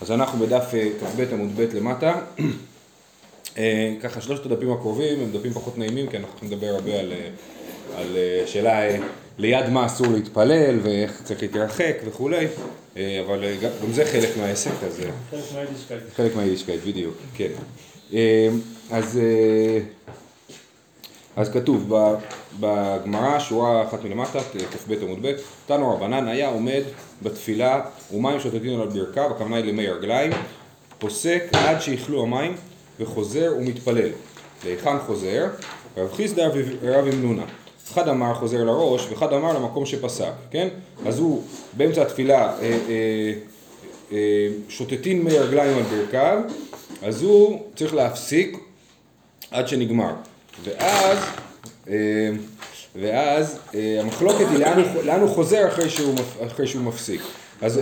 אז אנחנו בדף אה, כ"ב עמוד ב' למטה. אה, ככה שלושת הדפים הקרובים הם דפים פחות נעימים כי אנחנו הולכים לדבר הרבה על, אה, על שאלה ליד מה אסור להתפלל ואיך צריך להתרחק וכולי, אבל גם זה חלק מהעסק, אז... חלק מהיידישקייט. חלק מהיידישקייט, בדיוק, כן. אז, אז כתוב בגמרא, שורה אחת מלמטה, כ"ב עמוד ב', תנו רבנן היה עומד בתפילה ומים שוטטים על ברכיו, הכוונה היא למי רגליים, פוסק עד שיכלו המים וחוזר ומתפלל. להיכן חוזר? רב חיסדא ורב אמנונה. אחד אמר חוזר לראש ואחד אמר למקום שפסק, כן? אז הוא באמצע התפילה אה, אה, אה, שוטטים מי רגליים על ברכיו, אז הוא צריך להפסיק עד שנגמר. ואז אה, ואז אה, המחלוקת היא לאן הוא חוזר אחרי שהוא, אחרי שהוא מפסיק. אז...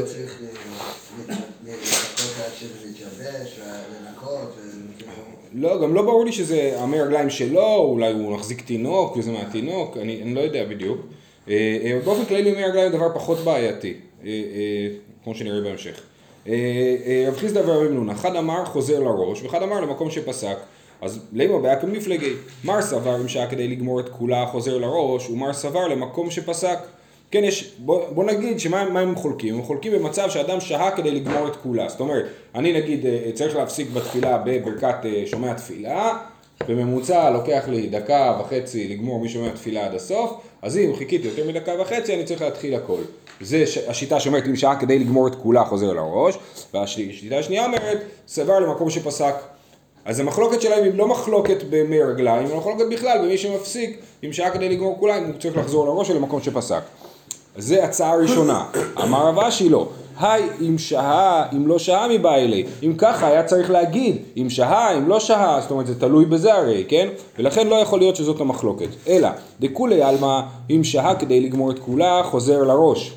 לא גם לא ברור לי שזה המי רגליים שלו, אולי הוא מחזיק תינוק וזה מהתינוק, אני, אני לא יודע בדיוק. אה, אה, באופן כללי מי רגליים דבר פחות בעייתי, כמו שנראה בהמשך. רב חיסדא ורבי מנונה, אחד אמר חוזר לראש ואחד אמר למקום שפסק. אז למה בעיה כמפלגי? מר סבר אם שעה כדי לגמור את כולה חוזר לראש, ומר סבר למקום שפסק. כן, יש, בוא, בוא נגיד שמה הם חולקים? הם חולקים במצב שאדם שהה כדי לגמור את כולה. זאת אומרת, אני נגיד אה, צריך להפסיק בתפילה בברכת אה, שומע תפילה, בממוצע לוקח לי דקה וחצי לגמור מי שומע תפילה עד הסוף, אז אם חיכיתי יותר מדקה וחצי אני צריך להתחיל הכל. זה השיטה שאומרת אם שעה כדי לגמור את כולה חוזר לראש, והשיטה השנייה אומרת סבר למקום שפסק אז המחלוקת שלהם היא לא מחלוקת במי רגליים, היא מחלוקת בכלל במי שמפסיק, אם שעה כדי לגמור כולם, הוא צריך לחזור לראש או למקום שפסק. אז זה הצעה ראשונה. אמר רב אשי לא. היי, אם שהה, אם לא שהה מבא אלי. אם ככה היה צריך להגיד, אם שהה, אם לא שהה, זאת אומרת זה תלוי בזה הרי, כן? ולכן לא יכול להיות שזאת המחלוקת. אלא, דכולי עלמא, אם שהה כדי לגמור את כולה, חוזר לראש.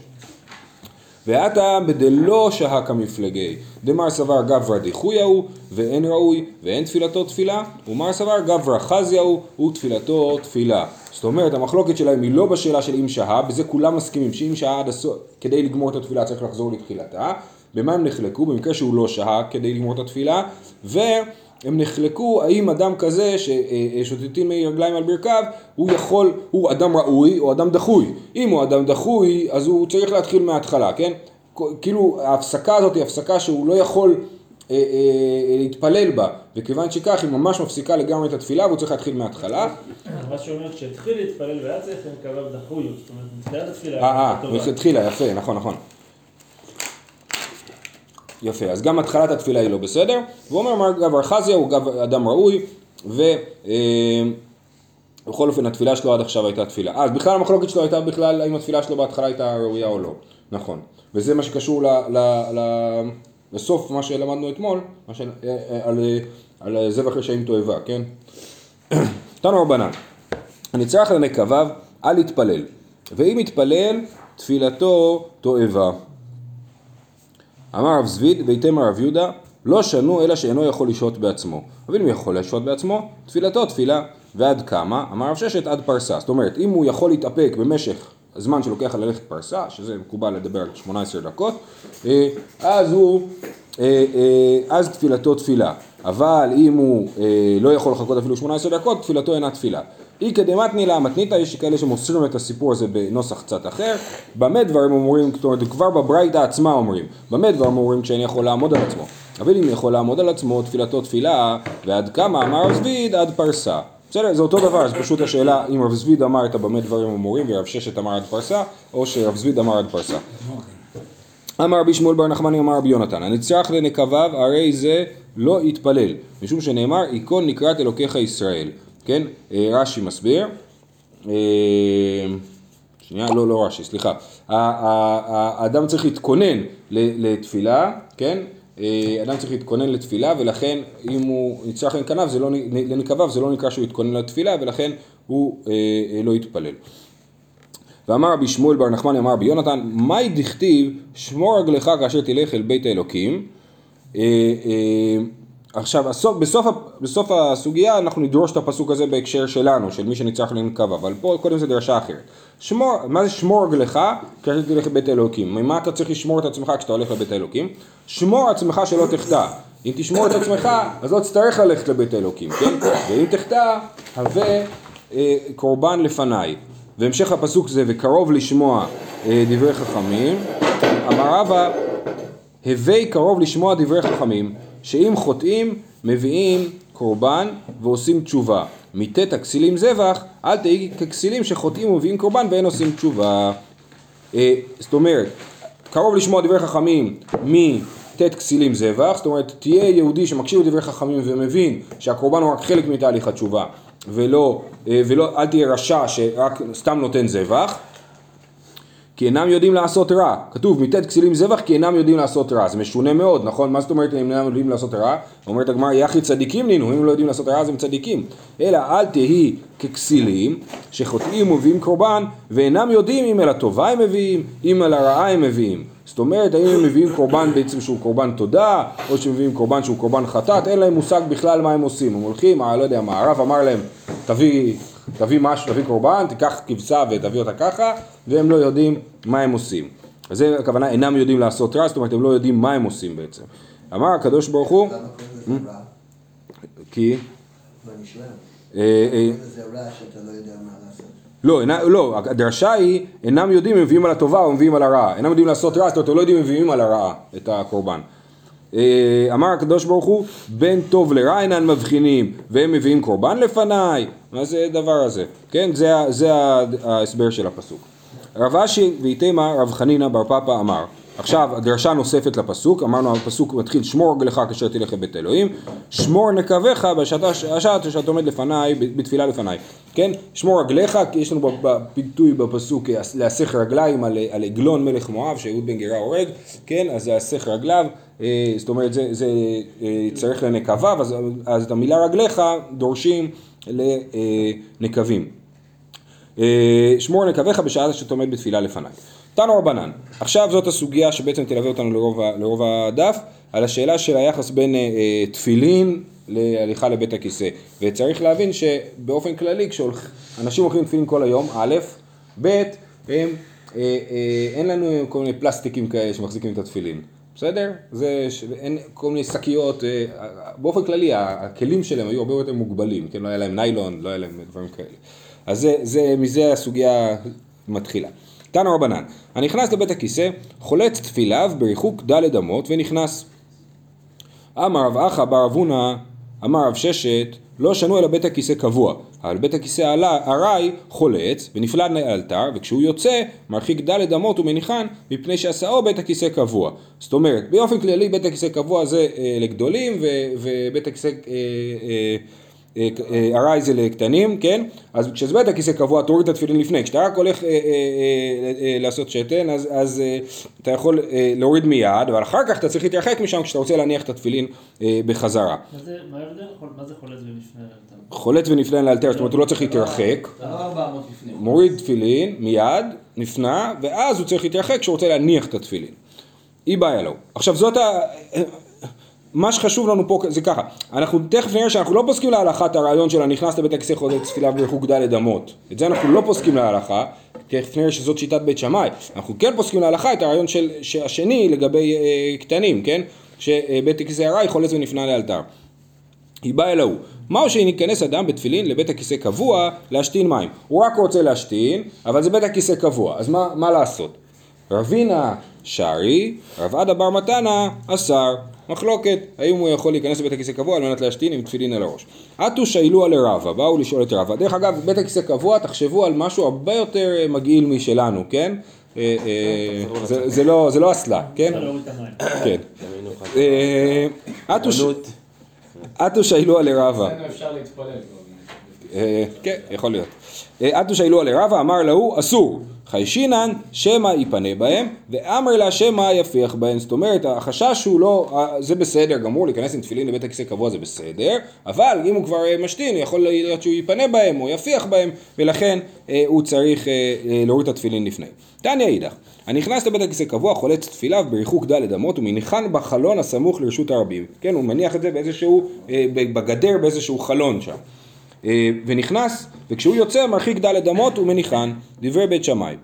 ועתה בדלא שהה כמפלגי, דמר סבר גברא דחויהו ואין ראוי ואין תפילתו תפילה, ומר סבר גברא חזיהו ותפילתו תפילה. זאת אומרת המחלוקת שלהם היא לא בשאלה של אם שהה, בזה כולם מסכימים שאם שהה עד הסוף, כדי לגמור את התפילה צריך לחזור לתחילתה, במה הם נחלקו? במקרה שהוא לא שהה כדי לגמור את התפילה, ו... הם נחלקו האם אדם כזה ששוטטים מי רגליים על ברכיו הוא יכול, הוא אדם ראוי או אדם דחוי? אם הוא אדם דחוי אז הוא צריך להתחיל מההתחלה, כן? כאילו ההפסקה הזאת היא הפסקה שהוא לא יכול אה, אה, להתפלל בה. וכיוון שכך היא ממש מפסיקה לגמרי את התפילה והוא צריך להתחיל מההתחלה. מה שאומר שהתחיל להתפלל והיה צריך לקבל דחוי זאת אומרת מתחילת התפילה אה, אה, התחילה יפה נכון נכון יפה, אז גם התחלת התפילה היא לא בסדר, והוא אומר מר גבר חזיה הוא גב אדם ראוי, ובכל אה, אופן התפילה שלו עד עכשיו הייתה תפילה. אז בכלל המחלוקת שלו הייתה בכלל האם התפילה שלו בהתחלה הייתה ראויה או לא, נכון. וזה מה שקשור ל, ל, ל, לסוף מה שלמדנו אתמול, מה ש, אה, אה, על, על זבח רשעים תועבה, כן? תנו רבנן, הנצרך לנקביו אל יתפלל, ואם יתפלל תפילתו תועבה. אמר רב זביד ויתם רב יהודה לא שנו אלא שאינו יכול לשהות בעצמו. אבל אם יכול לשהות בעצמו, תפילתו תפילה. ועד כמה? אמר רב ששת עד פרסה. זאת אומרת, אם הוא יכול להתאפק במשך הזמן שלוקח ללכת פרסה, שזה מקובל לדבר על 18 דקות, אה, אז הוא, אה, אה, אז תפילתו תפילה. אבל אם הוא לא יכול לחכות אפילו 18 דקות, תפילתו אינה תפילה. אי כדמתני לה מתניתא, יש כאלה שמוסרים את הסיפור הזה בנוסח קצת אחר. במה דברים אומרים, זאת אומרת, כבר בברייתא עצמה אומרים, במה דברים אומרים כשאני יכול לעמוד על עצמו. אבל אם יכול לעמוד על עצמו, תפילתו תפילה, ועד כמה אמר זביד עד פרסה. בסדר, זה אותו דבר, זה פשוט השאלה אם רב זביד אמר את הבמה דברים אמורים ורב ששת אמר עד פרסה, או שרב זביד אמר עד פרסה. אמר רבי שמואל בר נחמני אמר רבי יונתן, הנצרך לנקביו הרי זה לא יתפלל, משום שנאמר, ייכון נקראת אלוקיך ישראל. כן? אה, רש"י מסביר. אה, שנייה, לא, לא רש"י, סליחה. האדם צריך להתכונן לתפילה, כן? אה, אדם צריך להתכונן לתפילה ולכן אם הוא נצטרך לנקביו זה לא, זה לא נקרא שהוא יתכונן לתפילה ולכן הוא אה, לא יתפלל. ואמר רבי שמואל בר נחמני אמר רבי יונתן מהי דכתיב שמור רגלך כאשר תלך אל בית האלוקים אה, אה, עכשיו, הסוף, בסוף, בסוף הסוגיה אנחנו נדרוש את הפסוק הזה בהקשר שלנו, של מי שניצח לנקבה, אבל פה קודם זה דרשה אחרת. שמור, מה זה שמור רגלך כאשר תלך לבית אלוקים? ממה אתה צריך לשמור את עצמך כשאתה הולך לבית אלוקים? שמור עצמך שלא תחטא. אם תשמור את עצמך, אז לא תצטרך ללכת לבית אלוקים, כן? ואם תחטא, הווה אה, קורבן לפניי. והמשך הפסוק זה, וקרוב לשמוע אה, דברי חכמים, אמר רבא, הווי קרוב לשמוע דברי חכמים, שאם חוטאים מביאים קורבן ועושים תשובה. מטית הכסילים זבח, אל תהי ככסילים שחוטאים ומביאים קורבן ואין עושים תשובה. אה, זאת אומרת, קרוב לשמוע דברי חכמים מטית כסילים זבח, זאת אומרת, תהיה יהודי שמקשיב לדברי חכמים ומבין שהקורבן הוא רק חלק מתהליך התשובה, ולא, אה, ולא אל תהיה רשע שרק סתם נותן זבח. כי אינם יודעים לעשות רע. כתוב מטית כסילים זבח כי אינם יודעים לעשות רע. זה משונה מאוד, נכון? מה זאת אומרת אם אינם יודעים לעשות רע? אומרת הגמרא יחי צדיקים נינו, אם לא יודעים לעשות רע אז הם צדיקים. אלא אל תהי ככסילים שחוטאים ומביאים קורבן ואינם יודעים אם אל הטובה הם מביאים, אם אל הרעה הם מביאים. זאת אומרת, האם הם מביאים קורבן בעצם שהוא קורבן תודה, או שהם מביאים קורבן שהוא קורבן חטאת, אין להם מושג בכלל מה הם עושים. הם הולכים, אה, לא יודע מה, הרב אמר להם, תביא, תביא משהו, תביא קורבן, תיקח כבשה ותביא אותה ככה, והם לא יודעים מה הם עושים. אז זה הכוונה, אינם יודעים לעשות רע, זאת אומרת, הם לא יודעים מה הם עושים בעצם. אמר הקדוש ברוך הוא? כי... לא. לא, לא, הדרשה היא, אינם יודעים אם מביאים על הטובה או מביאים על הרעה. אינם יודעים לעשות רע, זאת אומרת, הם לא יודעים אם מביאים על הרעה את הקורבן. אה, אמר הקדוש ברוך הוא, בין טוב לרע אינן מבחינים, והם מביאים קורבן לפניי. מה זה הדבר הזה? כן, זה, זה ההסבר של הפסוק. רב אשי ואיתמה רב חנינא בר פפא אמר, עכשיו הדרשה נוספת לפסוק, אמרנו הפסוק מתחיל שמור רגלך כאשר תלך לבית אלוהים, שמור נקביך בשעת השעת שאתה עומד לפניי, בתפילה לפניי, כן? שמור רגליך, כי יש לנו בפיתוי בפסוק להסך רגליים על, על עגלון מלך מואב שאהוד בן גרה הורג, כן? אז להסך רגליו, אה, זאת אומרת זה, זה אה, צריך לנקביו, אז, אז את המילה רגליך דורשים לנקבים. אה, שמור נקביך בשעה שאתה עומד בתפילה לפניי. תנו רבנן, עכשיו זאת הסוגיה שבעצם תלווה אותנו לרוב, לרוב הדף, על השאלה של היחס בין אה, אה, תפילין להליכה לבית הכיסא. וצריך להבין שבאופן כללי כשאנשים הולכים תפילין כל היום, א', ב', הם, אה, אה, אין לנו כל מיני פלסטיקים כאלה שמחזיקים את התפילין. בסדר? זה, ש- אין כל מיני שקיות, אה, באופן כללי הכלים שלהם היו הרבה יותר מוגבלים, כן? לא היה להם ניילון, לא היה להם דברים כאלה. אז זה, זה, מזה הסוגיה מתחילה. תנו רבנן, הנכנס לבית הכיסא, חולץ תפיליו בריחוק ד' אמות ונכנס. אמר רב אחא בר אבונה, אמר רב ששת, לא שנו אלא בית הכיסא קבוע, אבל בית הכיסא ארעי חולץ ונפלד לאלתר, וכשהוא יוצא מרחיק ד' אמות ומניחן, מפני שעשאו בית הכיסא קבוע. זאת אומרת, באופן כללי בית הכיסא קבוע זה אה, לגדולים, ובית הכיסא... אה, אה, ארעי זה לקטנים, כן? אז כשזה בית הכיסא קבוע, תוריד את התפילין לפני. כשאתה רק הולך אה, אה, אה, אה, לעשות שתן, אז, אז אה, אתה יכול אה, להוריד מיד, אבל אחר כך אתה צריך להתרחק משם כשאתה רוצה להניח את התפילין אה, בחזרה. מה זה, מה ההבדל? חול- מה זה חולץ ונפנה לאלתר? חולץ ונפלן לאלתר, זאת אומרת הוא לא צריך להתרחק, לא 400 לפני. מוריד תפילין מיד, נפנה, ואז הוא צריך להתרחק כשהוא רוצה להניח את התפילין. אי בעיה לו. עכשיו זאת ה... מה שחשוב לנו פה זה ככה, אנחנו תכף נראה שאנחנו לא פוסקים להלכה הרעיון של הנכנס לבית הכיסא חוזר תפילה ד' אמות. את זה אנחנו לא פוסקים להלכה, תכף נראה שזאת שיטת בית שמאי. אנחנו כן פוסקים להלכה את הרעיון של, השני לגבי אה, קטנים, כן? שבית הכיסא ארעי חולץ ונפנה לאלתר. היא באה אל ההוא. מהו שייכנס אדם בתפילין לבית הכיסא קבוע להשתין מים. הוא רק רוצה להשתין, אבל זה בית הכיסא קבוע, אז מה, מה לעשות? רבינה שרי, רב עדה בר מתנה אסר. מחלוקת, האם הוא יכול להיכנס לבית הכיסא קבוע על מנת להשתין עם תפילין על הראש. עטו שאלוה לרבה, באו לשאול את רבה. דרך אגב, בית הכיסא קבוע, תחשבו על משהו הרבה יותר אה, מגעיל משלנו, כן? אה, אה, זה- זה לא- זה לא אסלה, כן? כן. עטו ש- עטו שאלוה לרבה. אצלנו אפשר להתפלל. אה, כן, יכול להיות. אה, אטו שאלו עלי רבא, אמר להוא, אסור. חיישינן, שמא יפנה בהם, ואמר לה שמא יפיח בהם. זאת אומרת, החשש הוא לא, אה, זה בסדר גמור, להיכנס עם תפילין לבית הכיסא קבוע זה בסדר, אבל אם הוא כבר משתין, יכול להיות שהוא יפנה בהם או יפיח בהם, ולכן הוא צריך להוריד את התפילין לפני. תניא אידך, הנכנס לבית הכיסא קבוע, חולץ תפיליו בריחוק ד' אמות, ומניחן בחלון הסמוך לרשות הרבים. כן, הוא מניח את זה באיזשהו, בגדר באיזשהו חלון שם. אה, ונכנס, וכשהוא יוצא מרחיק ד' אמות ומניחן, דברי בית שמאי.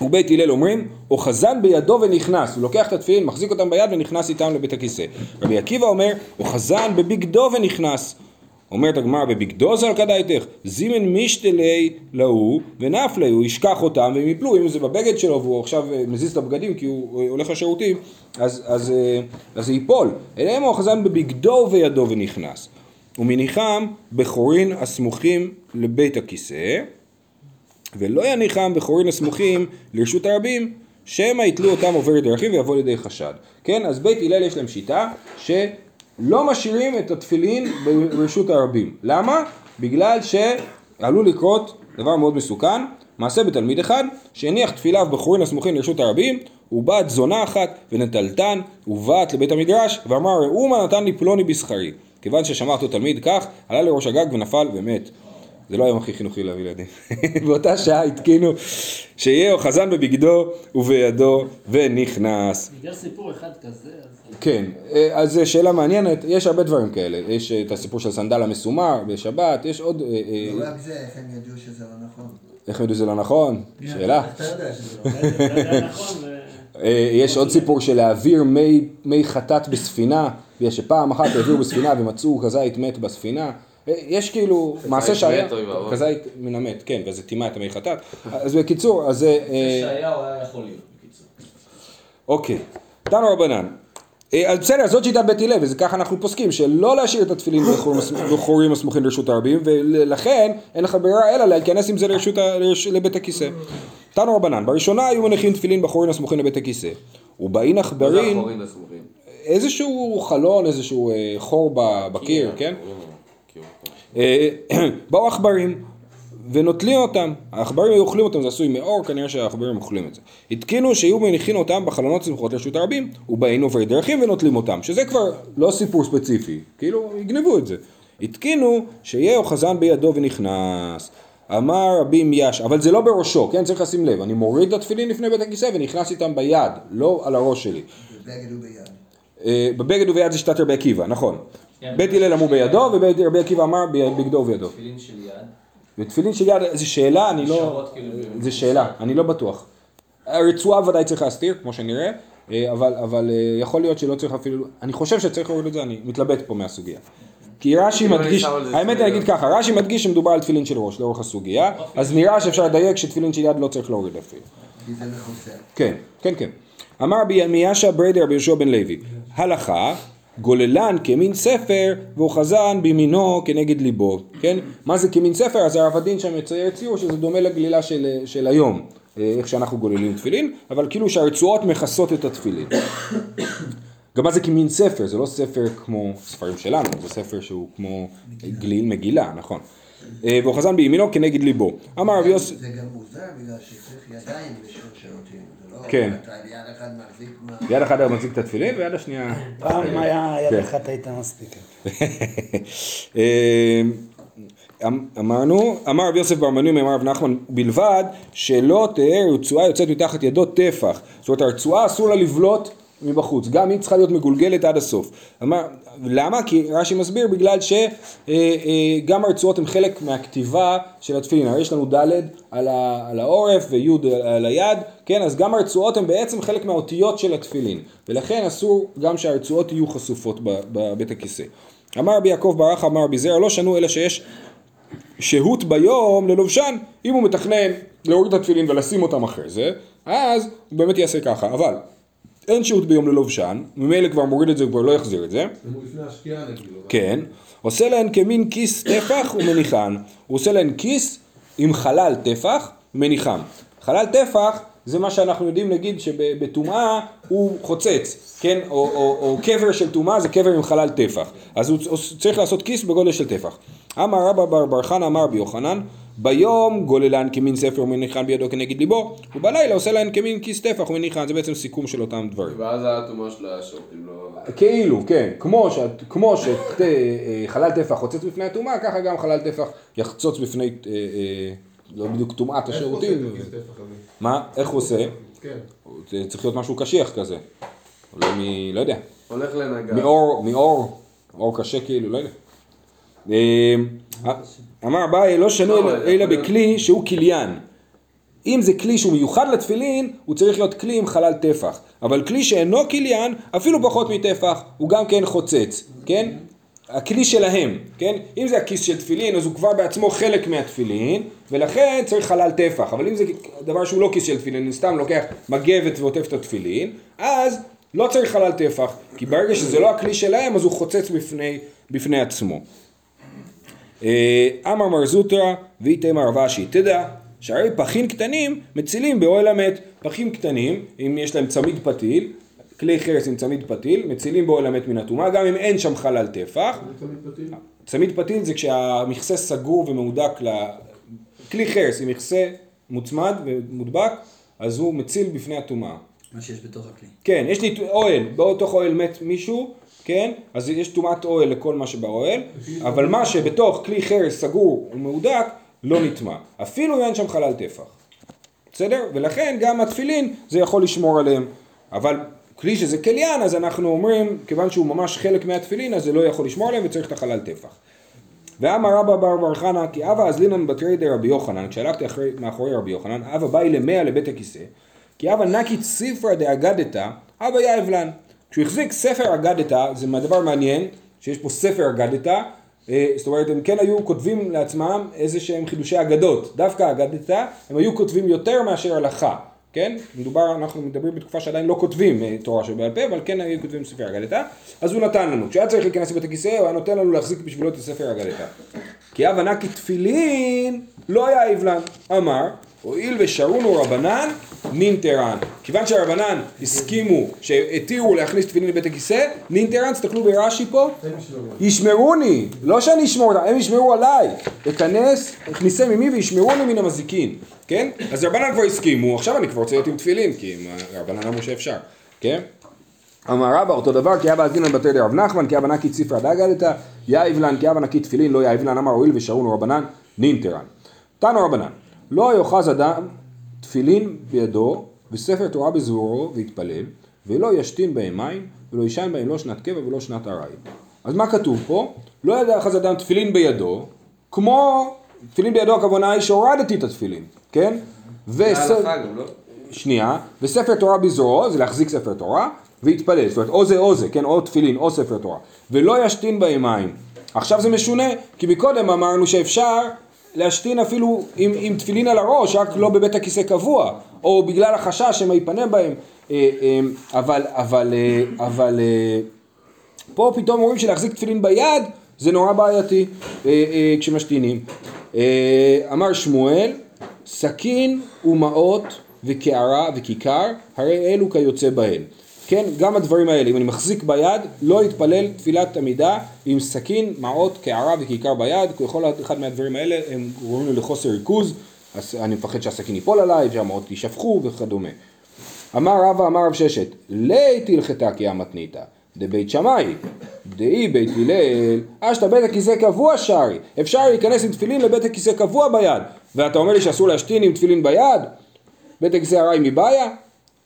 ובית הלל אומרים, אוחזן בידו ונכנס, הוא לוקח את התפילין, מחזיק אותם ביד ונכנס איתם לבית הכיסא. רבי עקיבא אומר, אוחזן בבגדו ונכנס. אומרת הגמרא, בבגדו זל כדאיתך, זימן משתלי להוא ונפלי, הוא ישכח אותם והם יפלו, אם זה בבגד שלו והוא עכשיו אה, מזיז את הבגדים כי הוא אה, הולך לשירותים, אז, אז, אה, אז זה ייפול. אליהם הוא אוחזן בבגדו ובידו ונכנס. ומניחם בחורין הסמוכים לבית הכיסא, ולא יניחם בחורין הסמוכים לרשות הרבים, שמא יתלו אותם עובר דרכים ויבוא לידי חשד. כן, אז בית הלל יש להם שיטה שלא משאירים את התפילין ברשות הרבים. למה? בגלל שעלול לקרות דבר מאוד מסוכן, מעשה בתלמיד אחד, שהניח תפיליו בחורין הסמוכים לרשות הרבים, ובת זונה אחת ונטלתן, ובאת לבית המדרש, ואמר ראו מה נתן לי פלוני בשכרי. כיוון ששמע אותו תלמיד כך, עלה לראש הגג ונפל ומת. זה לא היום הכי חינוכי להביא ילדים. באותה שעה התקינו שיהיה אוחזן בבגדו ובידו ונכנס. בגלל סיפור אחד כזה, אז... כן, אה, אז זו שאלה מעניינת, יש הרבה דברים כאלה. יש את הסיפור של סנדל המסומר בשבת, יש עוד... אה, אה, לא רק זה, איך הם ידעו שזה לא נכון? איך הם ידעו שזה לא נכון? שאלה. אתה יודע שזה לא נכון? אה, יש עוד סיפור של להעביר מי, מי חטאת בספינה, בגלל שפעם אחת העבירו בספינה ומצאו כזית מת בספינה. אה, יש כאילו מעשה שהיה. כזית מן המת, כן, וזה טימא את המי חטאת. אז בקיצור, אז זה... אה, ישעיהו היה יכול להיות, בקיצור. אוקיי, תנו רבנן. אה, אז בסדר, זאת שיטת בית הלל, וזה ככה אנחנו פוסקים, שלא להשאיר את התפילין בחורים הס- בחורים הסמוכים לרשות הרבים, ולכן אין לך ברירה אלא להיכנס עם זה לרשות, לבית הכיסא. תנו רבנן, בראשונה היו מניחים תפילין בחורים הסמוכים לבית הכיסא. ובאין עכברין? איזשהו חלון, איזשהו אה, חור בקיר, כן? החורים, כאילו. אה, באו עכברים ונוטלים אותם, העכברים היו אוכלים אותם, זה עשוי מאור, כנראה שהעכברים אוכלים את זה. התקינו שיהיו מניחים אותם בחלונות סמוכות לרשות הרבים, ובאים עוברי דרכים ונוטלים אותם, שזה כבר לא סיפור ספציפי, כאילו יגנבו את זה. התקינו שיהיה אוחזן בידו ונכנס. אמר רבי מיאש, אבל זה לא בראשו, כן? צריך לשים לב, אני מוריד את התפילין לפני בית הכיסא ונכנס איתם ביד, לא על הראש שלי. בבגד וביד. אה, בבגד וביד זה שיטת רבי עקיבא, נכון. כן. בית הלל אמרו בידו, ורבי עקיבא אמר בבגדו ובידו. תפילין של יד. ותפילין של יד, זו שאלה, אני לא... נשארות כאילו זו שאלה, אני לא בטוח. הרצועה ודאי צריך להסתיר, כמו שנראה, אה, אבל, אבל אה, יכול להיות שלא צריך אפילו... אני חושב שצריך להוריד את זה, אני מתלבט פה מהסוגיה. כי רש"י אני מדגיש, האמת. אני אגיד ככה, רש"י מדגיש שמדובר על תפילין של ראש לאורך הסוגיה, אז נראה שאפשר לדייק שתפילין של יד לא צריך להוריד אפילו. כן, כן, כן. אמר רבי מיאשה בריידר רבי יהושע בן לוי, הלכה, גוללן כמין ספר ואוחזן בימינו כנגד ליבו, כן? מה זה כמין ספר? אז הרב הדין שם מצייר ציור שזה דומה לגלילה של, של היום, אה, איך שאנחנו גוללים תפילין, אבל כאילו שהרצועות מכסות את התפילין. גם מה זה כמין ספר? זה לא ספר כמו ספרים שלנו, זה ספר שהוא כמו גליל מגילה, נכון. אה, ואוחזן בימינו כנגד ליבו. אמר רבי יוסף... זה גם מוזר בגלל שצריך ידיים לשאול שירותים. זה לא... כן. ביד אחד מחזיק מה... יד אחת היה מחזיק את התפילין ויד השנייה... פעם היה יד כן. אחת הייתה מספיקה. אמ- אמרנו, אמר רב יוסף בר מנוי אמר רב נחמן בלבד שלא תהא רצועה יוצאת מתחת ידו טפח זאת אומרת הרצועה אסור לה לבלוט מבחוץ גם היא צריכה להיות מגולגלת עד הסוף. אמר, למה? כי רש"י מסביר בגלל שגם הרצועות הן חלק מהכתיבה של התפילין. הרי יש לנו ד' על, ה- על העורף וי' על היד כן? אז גם הרצועות הן בעצם חלק מהאותיות של התפילין. ולכן אסור גם שהרצועות יהיו חשופות בבית הכיסא. אמר רבי יעקב ברכה אמר רבי זרע לא שנו אלא שיש שהות ביום ללובשן, אם הוא מתכנן להוריד את התפילין ולשים אותם אחרי זה, אז הוא באמת יעשה ככה, אבל אין שהות ביום ללובשן, ממילא כבר מוריד את זה, הוא כבר לא יחזיר את זה, אם הוא לפני השקיעה נגיד. כן, עושה להן כמין כיס טפח ומניחן, הוא עושה להן כיס עם חלל טפח ומניחם. חלל טפח זה מה שאנחנו יודעים נגיד שבטומאה הוא חוצץ, כן? או, או, או קבר של טומאה זה קבר עם חלל טפח. אז הוא צריך לעשות כיס בגודל של טפח. אמר רבא בר בר חנא אמר רבי יוחנן ביום גוללן כמין ספר ומניחן בידו כנגד ליבו ובלילה עושה להן כמין כיס טפח ומניחן זה בעצם סיכום של אותם דברים. ואז הטומאה של השורטים לא... כאילו, כן, כמו, שאת, כמו שחלל טפח חוצץ בפני הטומאה, ככה גם חלל טפח יחצוץ בפני, אה, אה, לא בדיוק טומאת השירותים. איך עושה את הכיס טפח הזה? מה? איך הוא עושה? כן. זה צריך להיות משהו קשיח כזה. אולי מ... לא יודע. הולך לנגר. מאור, מאור, אור קשה כאילו, לא יודע. אמר אביי לא שנו אלא- אלא בכלי שהוא כליין. אם זה כלי שהוא מיוחד לתפילין, הוא צריך להיות כלי עם חלל טפח. אבל כלי שאינו כליין, אפילו פחות מטפח, הוא גם כן חוצץ, כן? הכלי שלהם, כן? אם זה הכיס של תפילין, אז הוא כבר בעצמו חלק מהתפילין, ולכן צריך חלל טפח. אבל אם זה דבר שהוא לא כיס של תפילין, אני סתם לוקח מגבת ועוטף את התפילין, אז לא צריך חלל טפח, כי ברגע שזה לא הכלי שלהם, אז הוא חוצץ בפני, בפני עצמו. אה, אמר מר זוטרא ואיתמר רב אשי, תדע שהרי פחים קטנים מצילים באוהל המת. פחים קטנים, אם יש להם צמיד פתיל, כלי חרס עם צמיד פתיל, מצילים באוהל המת מן הטומאה, גם אם אין שם חלל טפח. זה תמיד פתיל? צמיד פתיל זה כשהמכסה סגור ומהודק ל... כלי חרס עם מכסה מוצמד ומודבק, אז הוא מציל בפני הטומאה. מה שיש בתוך הכלי. כן, יש לי אוהל, בתוך אוהל מת מישהו, כן? אז יש טומאת אוהל לכל מה שבאוהל, אבל מה שבתוך כלי חרס סגור ומהודק, לא נטמע. אפילו אם אין שם חלל טפח. בסדר? ולכן גם התפילין זה יכול לשמור עליהם. אבל כלי שזה כליין, אז אנחנו אומרים, כיוון שהוא ממש חלק מהתפילין, אז זה לא יכול לשמור עליהם וצריך את החלל טפח. ואמר רבא בר בר חנא כי אבא אזלינן בתרי דרבי יוחנן, כשהלכתי אחרי, מאחורי רבי יוחנן, אבא באי למאה לבית הכיסא, כי אבא נקית ספרא דאגדתא, אבא יאהב לן. כשהוא החזיק ספר אגדתא, זה דבר מעניין, שיש פה ספר אגדתא, אה, זאת אומרת הם כן היו כותבים לעצמם איזה שהם חידושי אגדות, דווקא אגדתא, הם היו כותבים יותר מאשר הלכה, כן? מדובר, אנחנו מדברים בתקופה שעדיין לא כותבים אה, תורה שבעל פה, אבל כן היו כותבים ספר אגדתא, אז הוא נתן לנו, כשהיה צריך להיכנס לבית הכיסא, הוא היה נותן לנו להחזיק בשבילו את הספר אגדתא. כי אב ענק תפילין לא היה עוולן, אמר, הואיל ושרונו רבנן, נינטרן. כיוון שהרבנן הסכימו, שהתירו להכניס תפילין לבית הכיסא, נינטרן, תסתכלו ברש"י פה. ישמרוני, לא שאני אשמור אותם, הם ישמרו עליי. אכנס, הכניסם עמי וישמרוני מן המזיקין, כן? אז רבנן כבר הסכימו, עכשיו אני כבר רוצה להיות עם תפילין, כי עם רבנן אמרו שאפשר, כן? אמר רבא אותו דבר, כי אבא אזינן בתר דרב נחמן, כי אבא נקי ציפרא דגלתא, יאיב לן, כי אבא נקי תפילין, לא יאיב לן, אמר הואיל ושרונו רבנן, נינטרן. תנו רבנן, לא יאחז אדם תפילין בידו, וספר תורה בזרורו, ויתפלל, ולא ישתין בהם מים, ולא יישן בהם לא שנת קבע ולא שנת ארעי. אז מה כתוב פה? לא יאחז אדם תפילין בידו, כמו, תפילין בידו הכוונה היא שהורדתי את התפילין, כן? זה וס- ההלכה גם, לא? שנייה, וספר תורה בזרועו, זה להחזיק ספר תורה, והתפלל, זאת אומרת או זה או זה, כן, או תפילין או ספר תורה, ולא ישתין בהם מים. עכשיו זה משונה, כי מקודם אמרנו שאפשר להשתין אפילו עם, עם תפילין על הראש, רק לא בבית הכיסא קבוע, או בגלל החשש שמא ייפנה בהם, אה, אה, אבל, אבל, אה, אבל פה פתאום אומרים שלהחזיק תפילין ביד זה נורא בעייתי כשמשתינים. אמר שמואל, סכין ומעות וקערה וכיכר, הרי אלו כיוצא בהן. כן, גם הדברים האלה, אם אני מחזיק ביד, לא יתפלל תפילת עמידה עם סכין, מעות, קערה וכיכר ביד, כל אחד מהדברים האלה הם גורמים לי לחוסר ריכוז, אז אני מפחד שהסכין ייפול עליי, שהמעות יישפכו וכדומה. אמר רבא אמר רב ששת, לית הלכתה כי המתניתא, דבית שמאי, דאי בית הלל, אשתא בית הכיסא קבוע שרי, אפשר להיכנס עם תפילין לבית הכיסא קבוע ביד, ואתה אומר לי שאסור להשתין עם תפילין ביד? בית הכיסא ארעי מבעיה?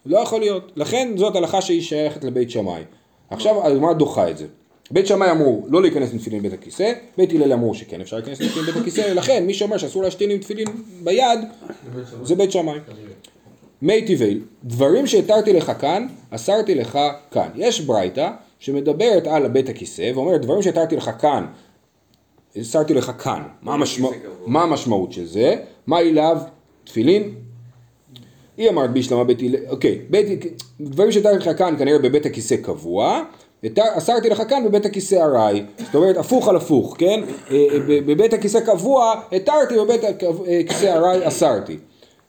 לא יכול להיות, לכן זאת הלכה שהיא שייכת לבית שמאי. עכשיו הגמרא דוחה את זה. בית שמאי אמרו לא להיכנס עם תפילין בבית הכיסא, בית הלל אמרו שכן אפשר להיכנס עם תפילין בבית הכיסא, לכן מי שאומר שאסור להשתין עם תפילין ביד, זה בית שמאי. מי טבעי, דברים שהתרתי לך כאן, אסרתי לך כאן. יש ברייתא שמדברת על בית הכיסא ואומרת דברים שהתרתי לך כאן, אסרתי לך כאן. המשמע... מה המשמעות של זה? מה אליו? תפילין? היא אמרת בישלמה בית הלל, אוקיי, בית, דברים שהתרתי לך כאן כנראה בבית הכיסא קבוע, אסרתי לך כאן בבית הכיסא ארעי, זאת אומרת הפוך על הפוך, כן? אה, ב- בבית הכיסא קבוע התרתי, בבית הכיסא ארעי אסרתי.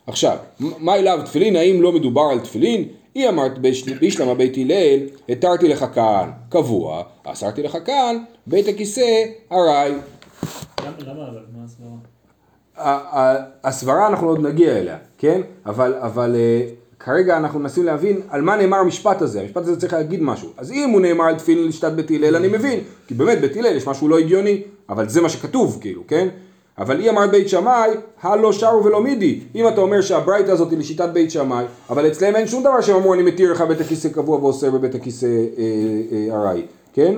עכשיו, מה אליו תפילין, האם לא מדובר על תפילין? היא אמרת ביש- בישלמה בית הלל, התרתי לך כאן קבוע, אסרתי לך כאן בית הכיסא ארעי. למה אבל? מה הסברה? הסברה אנחנו עוד נגיע אליה, כן? אבל, אבל אה, כרגע אנחנו מנסים להבין על מה נאמר המשפט הזה, המשפט הזה צריך להגיד משהו. אז אם הוא נאמר על תפילין לשיטת בית הלל אני מבין, כי באמת בית הלל יש משהו לא הגיוני, אבל זה מה שכתוב כאילו, כן? אבל היא אמרת בית שמאי, הלא שרו ולא מידי. אם אתה אומר שהברייתא הזאת היא לשיטת בית שמאי, אבל אצלם אין שום דבר שהם אמרו אני מתיר לך בית הכיסא קבוע ואוסר בבית הכיסא אה, אה, ארעי, כן?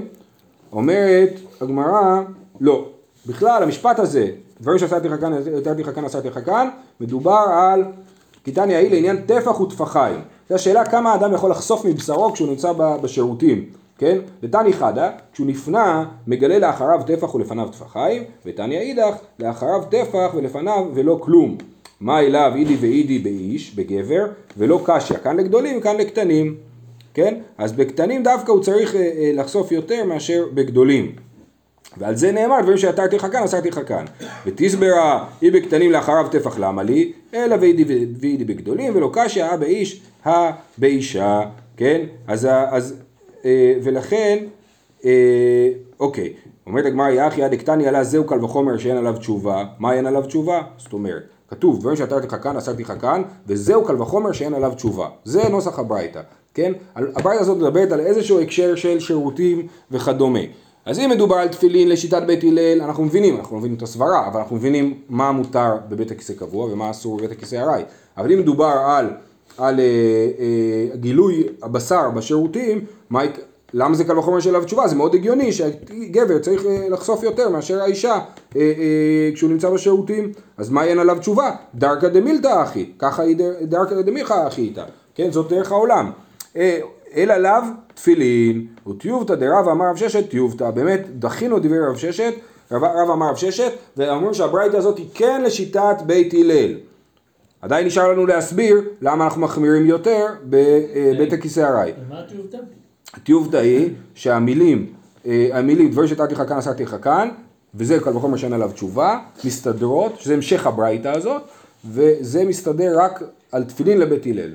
אומרת הגמרא, לא, בכלל המשפט הזה, כאן, נתתי לך כאן, עשיתי לך כאן, מדובר על קיטניה היא לעניין טפח וטפחיים. זו השאלה כמה האדם יכול לחשוף מבשרו כשהוא נמצא בשירותים, כן? ותני חדה, כשהוא נפנה, מגלה לאחריו טפח ולפניו טפחיים, ותניא אידך, לאחריו טפח ולפניו ולא כלום. מה אליו אידי ואידי באיש, בגבר, ולא קשיא, כאן לגדולים וכאן לקטנים, כן? אז בקטנים דווקא הוא צריך אה, אה, לחשוף יותר מאשר בגדולים. ועל זה נאמר, דברים שעתרתי לך כאן, אסרתי לך כאן. ותסברה, היא בקטנים לאחריו טפח למה לי, אלא ואידי בגדולים, ולא קשיא, הא באיש, הא באישה, כן? אז, אז אה, ולכן, אה, אוקיי, אומרת הגמרא, יחי עד הקטני עלה זהו קל וחומר שאין עליו תשובה, מה אין עליו תשובה? זאת אומרת, כתוב, דברים שעתרתי לך כאן, אסרתי לך כאן, וזהו קל וחומר שאין עליו תשובה. זה נוסח הברייתא, כן? הברייתא הזאת מדברת על איזשהו הקשר של שירותים וכדומה. אז אם מדובר על תפילין לשיטת בית הלל, אנחנו מבינים, אנחנו מבינים את הסברה, אבל אנחנו מבינים מה מותר בבית הכיסא קבוע ומה אסור בבית הכיסא ארעי. אבל אם מדובר על, על אה, אה, גילוי הבשר בשירותים, מה, למה זה קל וחומר שאליו תשובה? זה מאוד הגיוני שגבר צריך אה, לחשוף יותר מאשר האישה אה, אה, כשהוא נמצא בשירותים. אז מה אין עליו תשובה? דרכא דמילתא אחי, ככה היא דר- דרכא דמיכא אחי איתה, כן? זאת דרך העולם. אה, אלא לאו תפילין, וטיובתא דרב אמר רב ששת טיובתא, באמת דחינו דברי רב ששת, רב, רב אמר רב ששת, ואמרו שהברייתא הזאת היא כן לשיטת בית הלל. עדיין נשאר לנו להסביר למה אנחנו מחמירים יותר בבית הכיסא ארעי. ומה טיובתם? הטיובתא היא שהמילים, אה, המילים דברים שנתתי לך כאן עשיתי לך כאן, וזה קל וחומר שאין עליו תשובה, מסתדרות, שזה המשך הברייתא הזאת, וזה מסתדר רק על תפילין לבית הלל.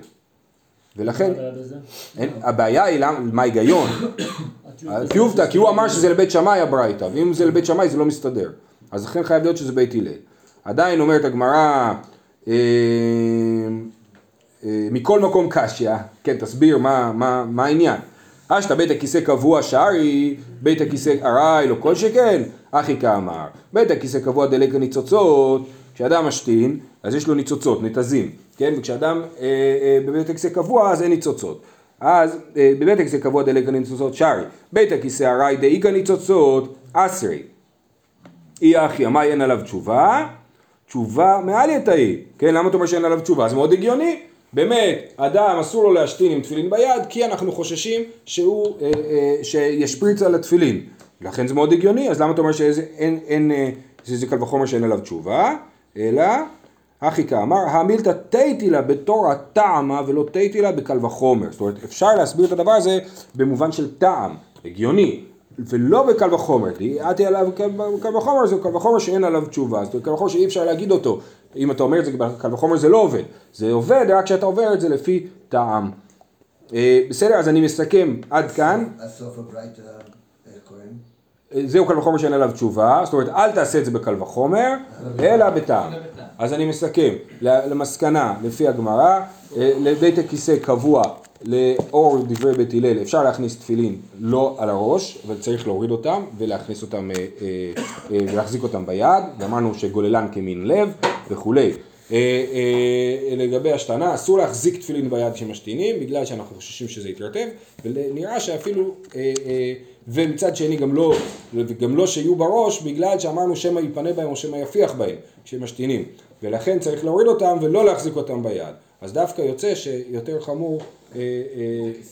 ולכן? אין, הבעיה היא למה, מה ההיגיון? זה- טיובתא, כי הוא אמר שזה לבית שמאי הברייתא, ואם זה לבית שמאי זה לא מסתדר. אז לכן חייב להיות שזה בית הלל. עדיין אומרת הגמרא, אה, אה, מכל מקום קשיא, כן, תסביר מה, מה, מה העניין. אשתא בית הכיסא קבוע שערי, בית הכיסא ארעי, לא כל שכן, אחי כאמר. בית הכיסא קבוע דלק הניצוצות, כשאדם משתין, אז יש לו ניצוצות, נתזים, כן? וכשאדם אה, אה, בבית הכיסא קבוע, אז אין ניצוצות. אז אה, בבית הכיסא קבוע דלק הניצוצות שערי, בית הכיסא ארעי דאיכא ניצוצות, אסרי. אי אחי, מה אין עליו תשובה? תשובה מעל יתאי, כן? למה אתה אומר שאין עליו תשובה? זה מאוד הגיוני. באמת, אדם אסור לו להשתין עם תפילין ביד, כי אנחנו חוששים שהוא, אה, אה, שישפריץ על התפילין. לכן זה מאוד הגיוני, אז למה אתה אומר שאין אין, אין, אה, שזה קל וחומר שאין עליו תשובה? אלא, אחי כאמר, המילתא תיתי לה בתור הטעמה ולא תיתי לה בקל וחומר. זאת אומרת, אפשר להסביר את הדבר הזה במובן של טעם, הגיוני. ולא בקל וחומר, דעתי עליו קל וחומר זה קל וחומר שאין עליו תשובה, זאת אומרת קל וחומר שאי אפשר להגיד אותו, אם אתה אומר את זה בקל וחומר זה לא עובד, זה עובד רק כשאתה עובר את זה לפי טעם. אה, בסדר, אז אני מסכם. עד כאן, הסוף הברייתא, זהו קל וחומר שאין עליו תשובה, זאת אומרת אל תעשה את זה בקל וחומר, אלא בטעם. אז אני מסכם, למסקנה לפי הגמרא, אה, לבית הכיסא קבוע לאור דברי בית הלל אפשר להכניס תפילין לא על הראש, אבל צריך להוריד אותם ולהכניס אותם אה, אה, ולהחזיק אותם ביד, ואמרנו שגוללן כמין לב וכולי. לגבי השתנה, אסור להחזיק תפילין ביד כשמשתינים, בגלל שאנחנו חוששים שזה יתרטב, ונראה שאפילו, ומצד שני גם לא, גם לא שיהיו בראש, בגלל שאמרנו שמא ייפנה בהם או שמא יפיח בהם כשמשתינים, ולכן צריך להוריד אותם ולא להחזיק אותם ביד. אז דווקא יוצא שיותר חמור אה, אה,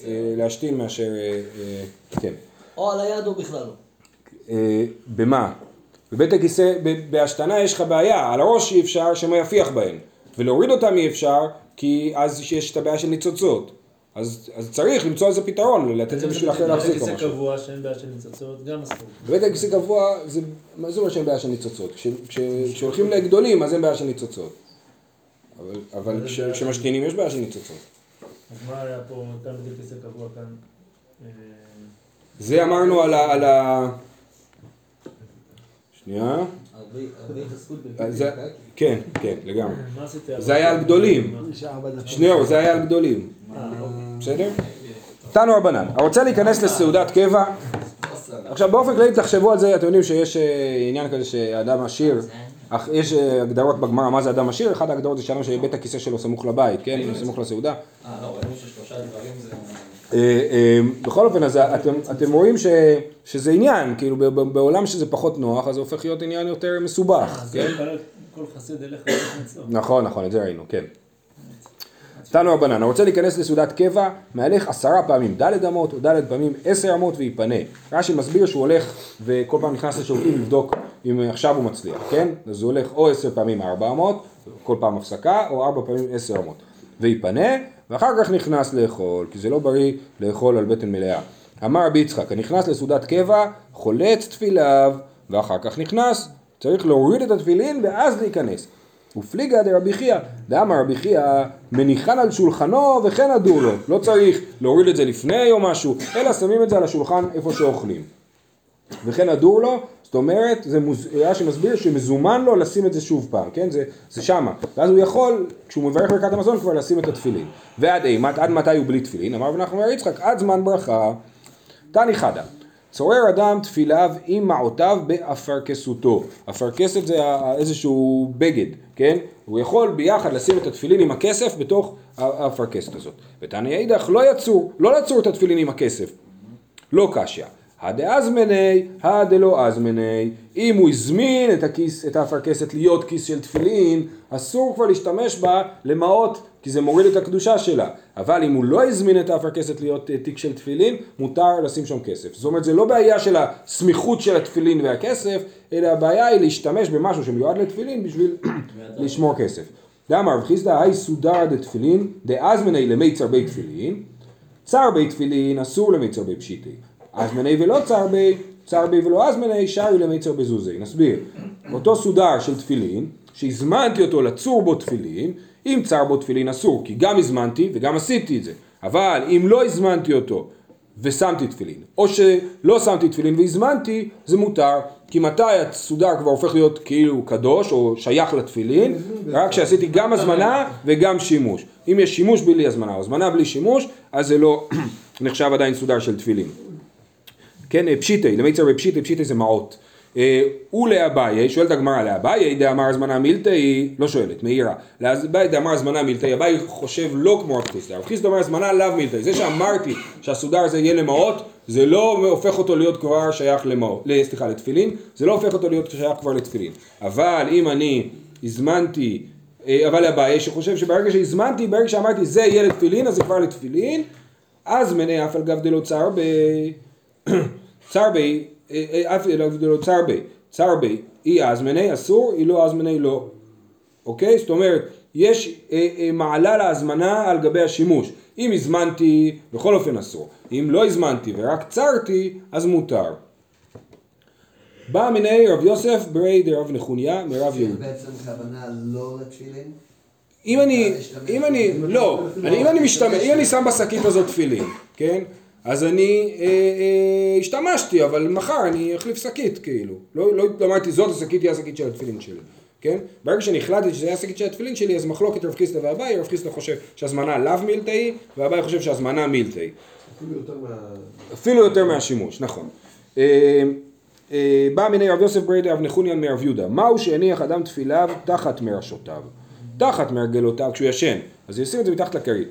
אה, להשתין מאשר, אה, אה, כן. או על היד או בכלל לא. אה, במה? בבית הכיסא, בהשתנה יש לך בעיה, על הראש אי אפשר שמא יפיח בהם, ולהוריד אותם אי אפשר, כי אז יש את הבעיה של ניצוצות. אז, אז צריך למצוא איזה פתרון, לתת למישהו אחר להחזיק או משהו. קבוע שאין בעיה של ניצוצות, גם אסור. בבית הכיסא גבוה, זה, מה זה אומר שאין בעיה של ניצוצות? כש, כש, כשהולכים לגדולים אז אין בעיה של ניצוצות. אבל- אבל כש- כשמשתינים יש בעיה של ניצוצות. אז מה היה פה, כאן בדיוק כיסא קבוע כאן? אה, זה אמרנו על ה... שנייה. הרבה הרבה התעסקות אה, בפיזיקה. כן, כן, לגמרי. זה היה על גדולים. שניאור, זה היה על גדולים. אה, אוקיי. בסדר? תנו רבנן, הרוצה להיכנס לסעודת קבע, עכשיו באופן כללי תחשבו על זה, אתם יודעים שיש אה, עניין כזה שאדם עשיר, יש הגדרות בגמרא מה זה אדם עשיר, אחת ההגדרות זה שאדם שבית הכיסא שלו סמוך לבית, כן, סמוך לסעודה. אה, לא, ראינו ששלושה דברים זה... אה, אה, בכל אופן, אז אתם, אתם רואים ש, שזה עניין, כאילו בעולם שזה פחות נוח, אז זה הופך להיות עניין יותר מסובך, אז כן? כל חסיד אליך. נכון, נכון, את זה ראינו, כן. תנו רבנן, הרוצה להיכנס לסעודת קבע, מהלך עשרה פעמים ד' אמות, או ד' פעמים עשר אמות ויפנה. רש"י מסביר שהוא הולך וכל פעם נכנס לשירותים לבדוק אם עכשיו הוא מצליח, כן? אז הוא הולך או עשר פעמים ארבע אמות, כל פעם הפסקה, או ארבע פעמים עשר אמות. ויפנה, ואחר כך נכנס לאכול, כי זה לא בריא לאכול על בטן מלאה. אמר רבי יצחק, הנכנס לסעודת קבע, חולץ תפיליו, ואחר כך נכנס, צריך להוריד את התפילין ואז להיכנס. ופליגה דרבי חייא, דאמר רבי חייא, מניחן על שולחנו וכן הדור לו. לא צריך להוריד את זה לפני או משהו, אלא שמים את זה על השולחן איפה שאוכלים. וכן הדור לו, זאת אומרת, זה מוז... רש"י מסביר שמזומן לו לשים את זה שוב פעם, כן? זה, זה שמה. ואז הוא יכול, כשהוא מברך ברכת המזון, כבר לשים את התפילין. ועד אימת, עד מתי הוא בלי תפילין? אמר רבי נחמן יצחק, עד זמן ברכה. תני חדה. צורר אדם תפיליו עם מעותיו באפרכסותו. אפרכסת זה איזשהו בגד, כן? הוא יכול ביחד לשים את התפילין עם הכסף בתוך האפרכסת הזאת. ותניא אידך לא יצור, לא לצור את התפילין עם הכסף. לא קשיא. הדאזמני, הדלא אזמני. אם הוא הזמין את הכיס, את האפרכסת להיות כיס של תפילין, אסור כבר להשתמש בה למעות, כי זה מוריד את הקדושה שלה. אבל אם הוא לא הזמין את האפרכסת להיות אה, תיק של תפילין, מותר לשים שם כסף. זאת אומרת, זה לא בעיה של הסמיכות של התפילין והכסף, אלא הבעיה היא להשתמש במשהו שמיועד לתפילין בשביל לשמור כסף. דאמר רב חיסדא, היי סודר דתפילין, דאזמני למיצר בי תפילין, צר בי תפילין אסור למיצר בי פשיטי. אזמני ולא צר בי, צר בי ולא אזמני, שרי למיצר בזוזי. נסביר. אותו סודר של תפילין, שהזמנתי אותו לצור בו תפילין, אם צר בו תפילין אסור, כי גם הזמנתי וגם עשיתי את זה. אבל אם לא הזמנתי אותו ושמתי תפילין, או שלא שמתי תפילין והזמנתי, זה מותר, כי מתי הסודר כבר הופך להיות כאילו קדוש או שייך לתפילין? רק כשעשיתי גם הזמנה וגם שימוש. אם יש שימוש בלי הזמנה או הזמנה בלי שימוש, אז זה לא נחשב עדיין סודר של תפילין. כן, פשיטי, למיצר בפשיטי, פשיטי זה מעות. אה, ולאביי, שואלת הגמרא לאביי, דאמר הזמנה מילתאי, לא שואלת, מעירה. לאביי דאמר הזמנה מילתאי, אביי חושב לא כמו רב חיסדא. רב חיסדא אומר הזמנה לאו מילתאי. זה שאמרתי שהסודר הזה יהיה למעות, זה לא הופך אותו להיות כבר שייך למעות, סליחה, לתפילין, זה לא הופך אותו להיות שייך כבר לתפילין. אבל אם אני הזמנתי, אה, אבל אביי שחושב שברגע שהזמנתי, ברגע שאמרתי זה יהיה לתפילין, אז זה כבר לתפילין, אז מנה אף על גב דלא צר ב... צר בי, אה, אה, אף לא צר בי, צר בי, אי הזמני אסור, אי לא הזמני לא. אוקיי? זאת אומרת, יש אה, אה, מעלה להזמנה על גבי השימוש. אם הזמנתי, בכל אופן אסור. אם לא הזמנתי ורק צרתי, אז מותר. בא מיני רב יוסף ברי דרב נחוניה מרב יהודה. בעצם כוונה לא לתפילין? אם אני, אם אני, לא, אם אני משתמש, אם אני שם בשקית הזאת תפילין, כן? אז אני אה, אה, השתמשתי, אבל מחר אני אחליף שקית, כאילו. לא, לא אמרתי, זאת השקית היא השקית של התפילין שלי, כן? ברגע שאני החלטתי שזה השקית של התפילין שלי, אז מחלוקת רב חיסדא ואביי, רב חיסדא חושב שהזמנה לאו מילתאי, ואביי חושב שהזמנה מילתאי. אפילו יותר מה... אפילו יותר מהשימוש, נכון. אה, אה, בא מיני רב יוסף בריידי רב נחוניאן מרב יהודה, מהו שהניח אדם תפיליו תחת מרשותיו? תחת מרגלותיו, כשהוא ישן, אז ישים את זה מתחת לכרית.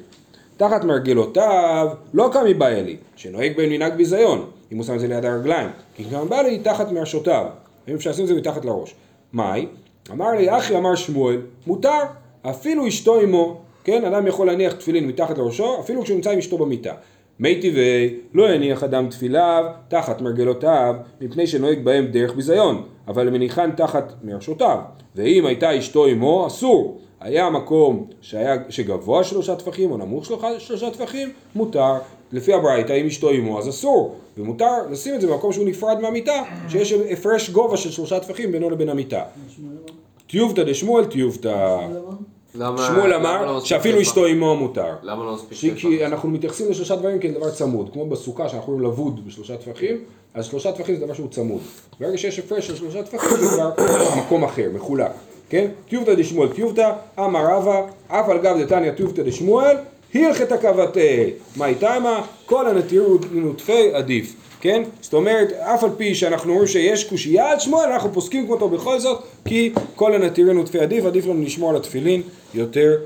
תחת מרגלותיו, לא בא אלי, שנוהג בין מנהג ביזיון, אם הוא שם את זה ליד הרגליים, כי כמי בא לי תחת מרשותיו, אם אפשר לשים את זה מתחת לראש. מאי? אמר לי, אחי אמר שמואל, מותר, אפילו אשתו עמו, כן, אדם יכול להניח תפילין מתחת לראשו, אפילו כשהוא נמצא עם אשתו במיטה. מי טבעי, לא יניח אדם תפיליו תחת מרגלותיו, מפני שנוהג בהם דרך ביזיון, אבל מניחן תחת מרשותיו. ואם הייתה אשתו עמו, אסור. היה מקום שהיה, שגבוה שלושה טפחים או נמוך שלושה, שלושה טפחים, מותר. לפי הברייתא, אם אשתו עמו, אז אסור. ומותר לשים את זה במקום שהוא נפרד מהמיטה, שיש הפרש גובה של שלושה טפחים בינו לבין המיטה. טיובתא דשמואל טיובתא. למה- שמואל למה לא אמר מספיק שאפילו? אשתו עמו מותר. למה לא מספיק טבע? אנחנו מתייחסים לשלושה דברים כאל דבר צמוד, כמו בסוכה שאנחנו יכולים לבוד בשלושה טפחים, אז שלושה טפחים זה דבר שהוא צמוד. ברגע שיש הפרש של שלושה טפחים זה כבר מקום אחר, מחולק, כן? טיובתא דשמואל טיובתא, אמר רבא, אף על גב דתניא טיובתא דשמואל, הלכתא קבתה, מאי תמה, כל הנטירות נוטפי עדיף, כן? זאת אומרת, אף על פי שאנחנו אומרים שיש קושייה על שמואל, אנחנו פוסקים אותו בכל זאת, כי כל הנטירים נוטפי עדיף, עדיף לנו לשמור על התפילין יותר